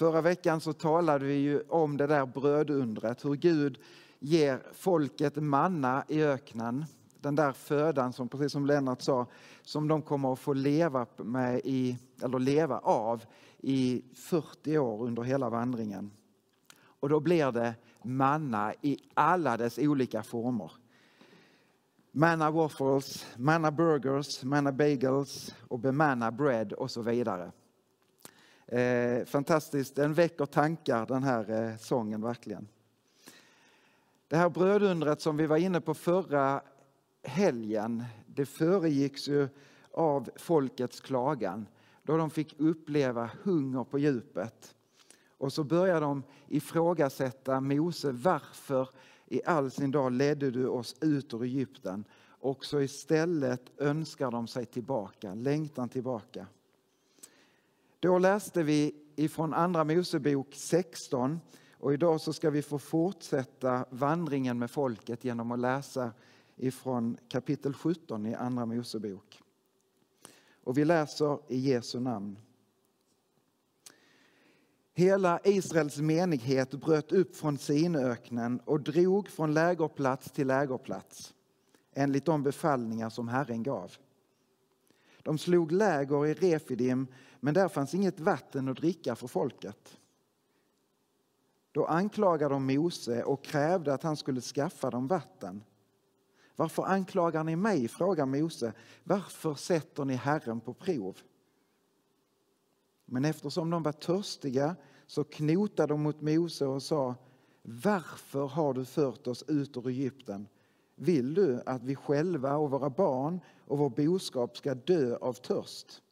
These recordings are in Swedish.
Förra veckan så talade vi ju om det där brödundret, hur Gud ger folket manna i öknen. Den där födan som, precis som Lennart sa, som de kommer att få leva, med i, eller leva av i 40 år under hela vandringen. Och då blir det manna i alla dess olika former. Manna waffles, manna burgers, manna bagels och bemanna bread och så vidare. Eh, fantastiskt, den väcker tankar den här eh, sången verkligen. Det här brödundret som vi var inne på förra helgen, det föregicks ju av folkets klagan då de fick uppleva hunger på djupet. Och så börjar de ifrågasätta Mose, varför i all sin dag ledde du oss ut ur Egypten? Och så istället önskar de sig tillbaka, längtan tillbaka. Då läste vi ifrån Andra Mosebok 16 och idag så ska vi få fortsätta vandringen med folket genom att läsa ifrån kapitel 17 i Andra Mosebok. Och vi läser i Jesu namn. Hela Israels menighet bröt upp från Sinöknen och drog från lägerplats till lägerplats enligt de befallningar som Herren gav. De slog läger i Refidim, men där fanns inget vatten att dricka för folket. Då anklagade de Mose och krävde att han skulle skaffa dem vatten. Varför anklagar ni mig? frågar Mose. Varför sätter ni Herren på prov? Men eftersom de var törstiga så knotade de mot Mose och sa Varför har du fört oss ut ur Egypten? Vill du att vi själva och våra barn och vår boskap ska dö av törst?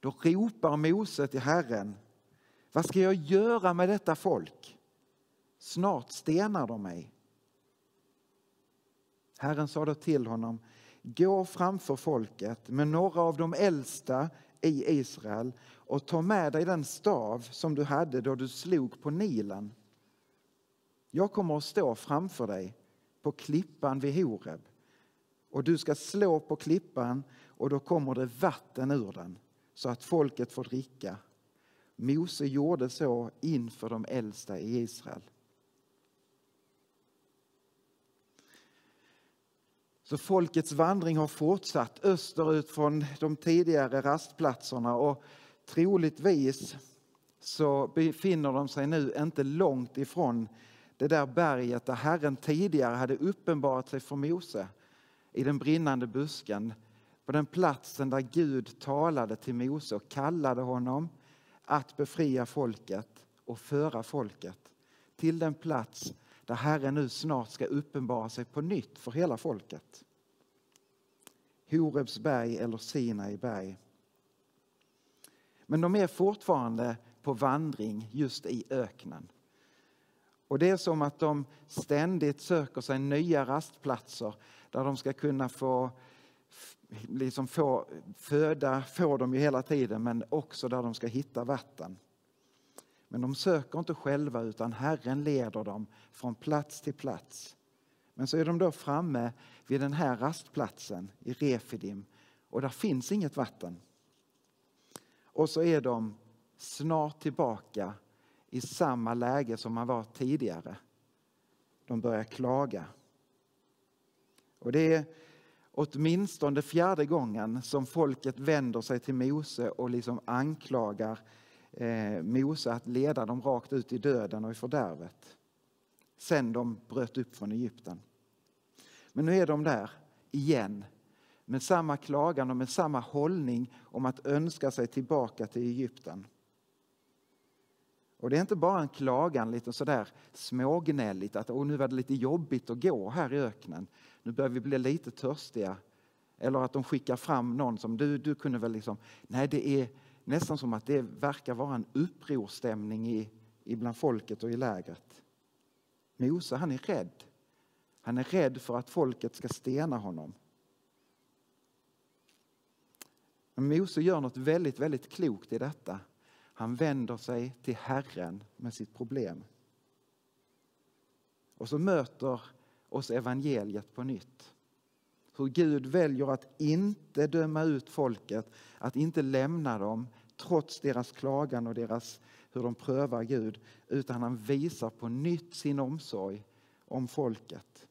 Då ropar Mose till Herren. Vad ska jag göra med detta folk? Snart stenar de mig. Herren sa då till honom, gå framför folket med några av de äldsta i Israel och ta med dig den stav som du hade då du slog på Nilen. Jag kommer att stå framför dig på klippan vid Horeb och du ska slå på klippan och då kommer det vatten ur den så att folket får dricka. Mose gjorde så inför de äldsta i Israel. Så folkets vandring har fortsatt österut från de tidigare rastplatserna och troligtvis så befinner de sig nu inte långt ifrån det där berget där Herren tidigare hade uppenbarat sig för Mose i den brinnande busken. På den platsen där Gud talade till Mose och kallade honom att befria folket och föra folket till den plats där Herren nu snart ska uppenbara sig på nytt för hela folket. Horebs berg eller Sinai berg. Men de är fortfarande på vandring just i öknen. Och det är som att de ständigt söker sig nya rastplatser där de ska kunna få liksom få föda, får de ju hela tiden, men också där de ska hitta vatten. Men de söker inte själva utan Herren leder dem från plats till plats. Men så är de då framme vid den här rastplatsen i Refidim och där finns inget vatten. Och så är de snart tillbaka i samma läge som man var tidigare. De börjar klaga. Och det är åtminstone fjärde gången som folket vänder sig till Mose och liksom anklagar eh, Mose att leda dem rakt ut i döden och i fördärvet. Sen de bröt upp från Egypten. Men nu är de där igen med samma klagan och med samma hållning om att önska sig tillbaka till Egypten. Och det är inte bara en klagan lite sådär smågnälligt att Åh, nu var det lite jobbigt att gå här i öknen. Nu börjar vi bli lite törstiga. Eller att de skickar fram någon som du, du kunde väl liksom, nej det är, nästan som att det verkar vara en upprorstämning i, i bland folket och i lägret. Mose han är rädd. Han är rädd för att folket ska stena honom. Men Mose gör något väldigt, väldigt klokt i detta. Han vänder sig till Herren med sitt problem. Och så möter oss evangeliet på nytt. Hur Gud väljer att inte döma ut folket, att inte lämna dem trots deras klagan och deras, hur de prövar Gud, utan han visar på nytt sin omsorg om folket.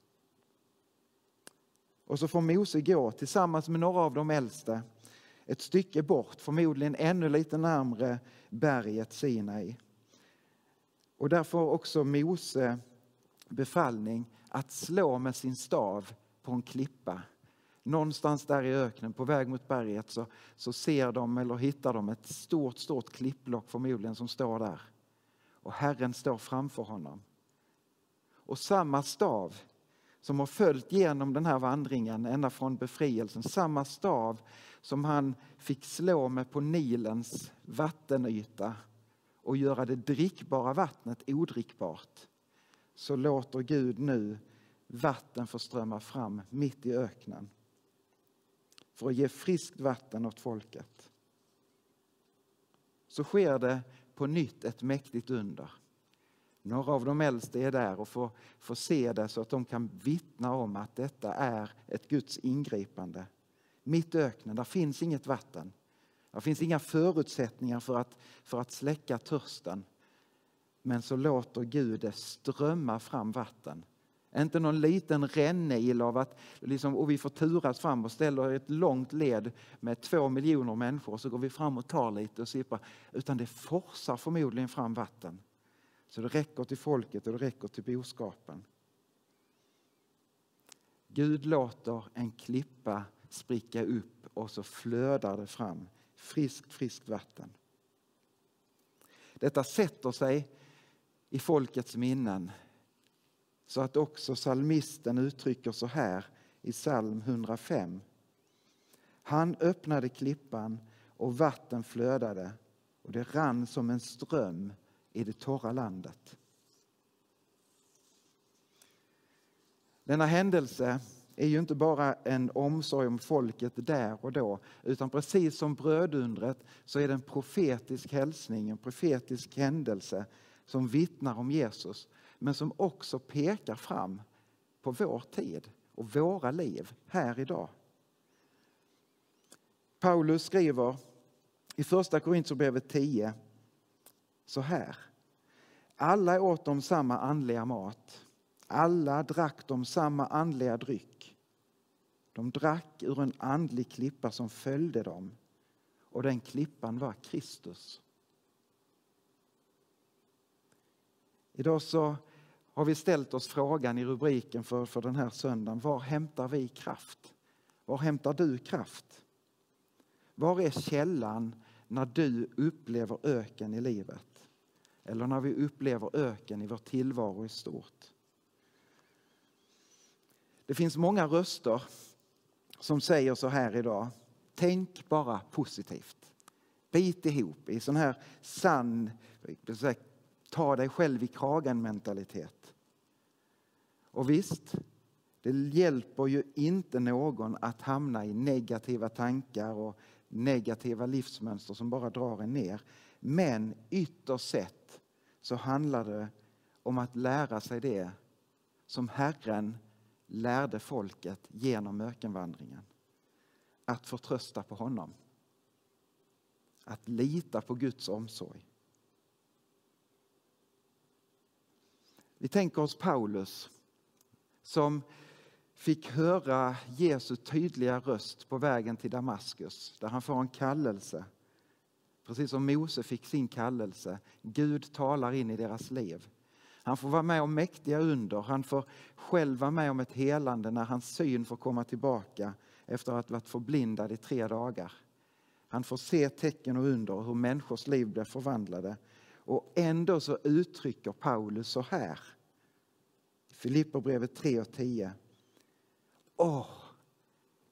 Och så får Mose gå tillsammans med några av de äldste ett stycke bort, förmodligen ännu lite närmre berget Sinai. Och där får också Mose befallning att slå med sin stav på en klippa. Någonstans där i öknen på väg mot berget så, så ser de eller hittar de ett stort, stort klippblock förmodligen som står där. Och Herren står framför honom. Och samma stav som har följt genom den här vandringen ända från befrielsen, samma stav som han fick slå med på Nilens vattenyta och göra det drickbara vattnet odrickbart så låter Gud nu vatten få strömma fram mitt i öknen för att ge friskt vatten åt folket. Så sker det på nytt ett mäktigt under. Några av de äldste är där och får, får se det så att de kan vittna om att detta är ett Guds ingripande. Mitt i öknen, där finns inget vatten. Där finns inga förutsättningar för att, för att släcka törsten. Men så låter Gud det strömma fram vatten. Inte någon liten rännil av att liksom, och vi får turas fram och ställer ett långt led med två miljoner människor och så går vi fram och tar lite och sipprar. Utan det forsar förmodligen fram vatten. Så det räcker till folket och det räcker till boskapen. Gud låter en klippa spricka upp och så flödar det fram friskt, friskt vatten. Detta sätter sig i folkets minnen så att också salmisten uttrycker så här i psalm 105. Han öppnade klippan och vatten flödade och det rann som en ström i det torra landet. Denna händelse är ju inte bara en omsorg om folket där och då utan precis som brödundret så är det en profetisk hälsning, en profetisk händelse som vittnar om Jesus men som också pekar fram på vår tid och våra liv här idag. Paulus skriver i första Korinthierbrevet 10 så här. Alla åt de samma andliga mat. Alla drack de samma andliga dryck. De drack ur en andlig klippa som följde dem och den klippan var Kristus. Idag så har vi ställt oss frågan i rubriken för, för den här söndagen. Var hämtar vi kraft? Var hämtar du kraft? Var är källan när du upplever öken i livet? Eller när vi upplever öken i vår tillvaro i stort? Det finns många röster som säger så här idag. Tänk bara positivt. Bit ihop i sån här sann, ta dig själv i kragen mentalitet. Och visst, det hjälper ju inte någon att hamna i negativa tankar och negativa livsmönster som bara drar en ner. Men ytterst sett så handlar det om att lära sig det som Herren lärde folket genom ökenvandringen. Att förtrösta på honom. Att lita på Guds omsorg. Vi tänker oss Paulus som fick höra Jesu tydliga röst på vägen till Damaskus där han får en kallelse. Precis som Mose fick sin kallelse. Gud talar in i deras liv. Han får vara med om mäktiga under. Han får själv vara med om ett helande när hans syn får komma tillbaka efter att ha varit förblindad i tre dagar. Han får se tecken och under hur människors liv blir förvandlade. Och ändå så uttrycker Paulus så här. Filipperbrevet 3 och 10. Åh,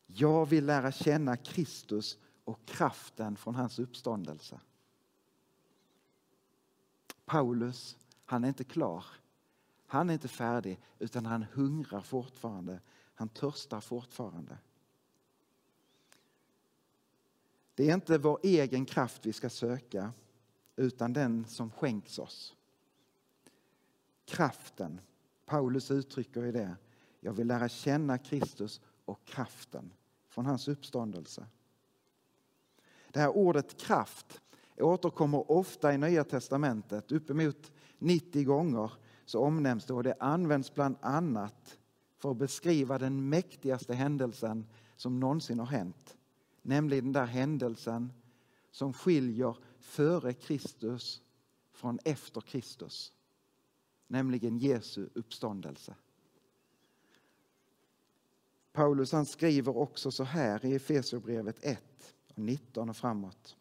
jag vill lära känna Kristus och kraften från hans uppståndelse. Paulus, han är inte klar. Han är inte färdig, utan han hungrar fortfarande. Han törstar fortfarande. Det är inte vår egen kraft vi ska söka, utan den som skänks oss. Kraften. Paulus uttrycker i det. Jag vill lära känna Kristus och kraften från hans uppståndelse. Det här ordet kraft återkommer ofta i Nya testamentet. Uppemot 90 gånger så omnämns det och det används bland annat för att beskriva den mäktigaste händelsen som någonsin har hänt. Nämligen den där händelsen som skiljer före Kristus från efter Kristus. Nämligen Jesu uppståndelse. Paulus han skriver också så här i Efesierbrevet 1, 19 och framåt.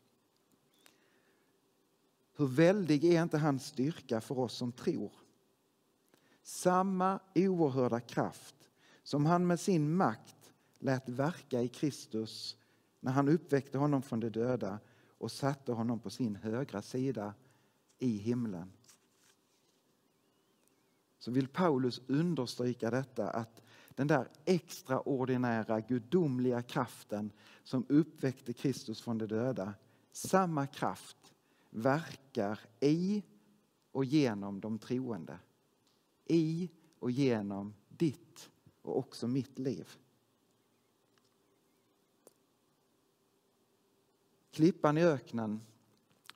Hur väldig är inte hans styrka för oss som tror? Samma oerhörda kraft som han med sin makt lät verka i Kristus när han uppväckte honom från de döda och satte honom på sin högra sida i himlen. Så vill Paulus understryka detta att den där extraordinära gudomliga kraften som uppväckte Kristus från de döda, samma kraft verkar i och genom de troende. I och genom ditt och också mitt liv. Klippan i öknen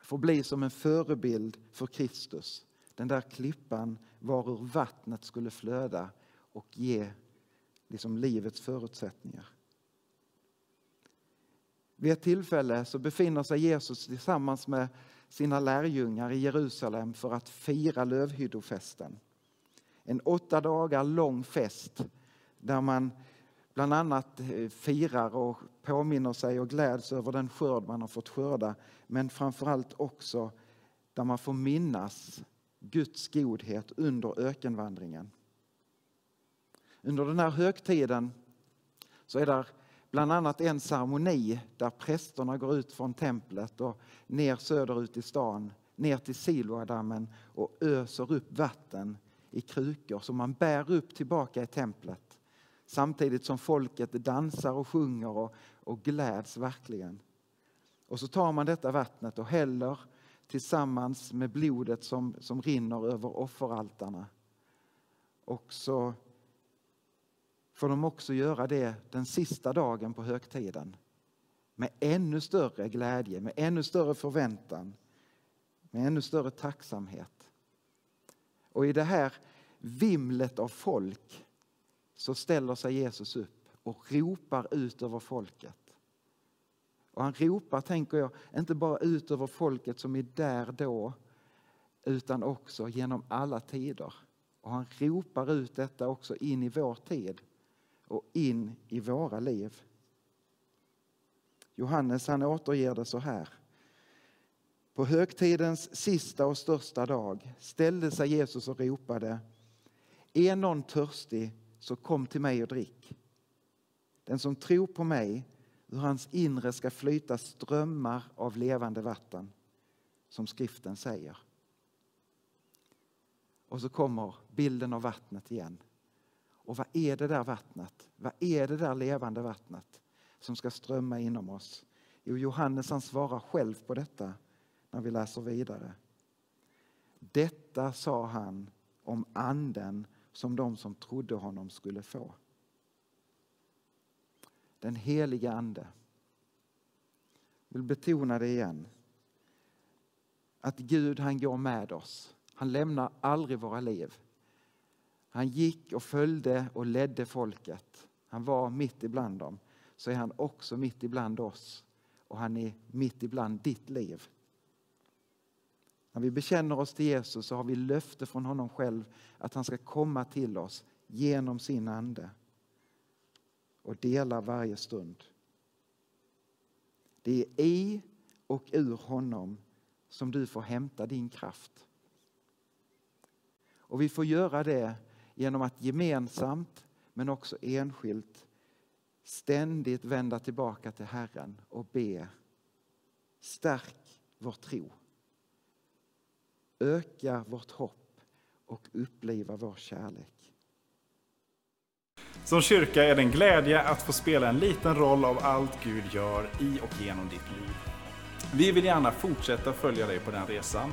får bli som en förebild för Kristus. Den där klippan varur vattnet skulle flöda och ge liksom livets förutsättningar. Vid ett tillfälle så befinner sig Jesus tillsammans med sina lärjungar i Jerusalem för att fira lövhyddofesten. En åtta dagar lång fest där man bland annat eh, firar och påminner sig och gläds över den skörd man har fått skörda. Men framförallt också där man får minnas Guds godhet under ökenvandringen. Under den här högtiden så är det bland annat en ceremoni där prästerna går ut från templet och ner söderut i stan, ner till Siloadammen och öser upp vatten i krukor som man bär upp tillbaka i templet. Samtidigt som folket dansar och sjunger och, och gläds verkligen. Och så tar man detta vattnet och häller tillsammans med blodet som, som rinner över offeraltarna. Och så får de också göra det den sista dagen på högtiden med ännu större glädje, med ännu större förväntan, med ännu större tacksamhet. Och i det här vimlet av folk så ställer sig Jesus upp och ropar ut över folket. Och han ropar, tänker jag, inte bara ut över folket som är där då, utan också genom alla tider. Och han ropar ut detta också in i vår tid och in i våra liv. Johannes han återger det så här. På högtidens sista och största dag ställde sig Jesus och ropade Är någon törstig så kom till mig och drick. Den som tror på mig, ur hans inre ska flyta strömmar av levande vatten, som skriften säger. Och så kommer bilden av vattnet igen. Och vad är det där vattnet? Vad är det där levande vattnet som ska strömma inom oss? Jo, Johannes han svarar själv på detta när vi läser vidare. Detta sa han om anden som de som trodde honom skulle få. Den heliga Ande. Jag vill betona det igen. Att Gud han går med oss. Han lämnar aldrig våra liv. Han gick och följde och ledde folket. Han var mitt ibland dem. Så är han också mitt ibland oss. Och han är mitt ibland ditt liv. När vi bekänner oss till Jesus så har vi löfte från honom själv att han ska komma till oss genom sin ande och dela varje stund. Det är i och ur honom som du får hämta din kraft. Och vi får göra det genom att gemensamt men också enskilt ständigt vända tillbaka till Herren och be. Stärk vår tro. öka vårt hopp och uppliva vår kärlek. Som kyrka är det en glädje att få spela en liten roll av allt Gud gör i och genom ditt liv. Vi vill gärna fortsätta följa dig på den resan.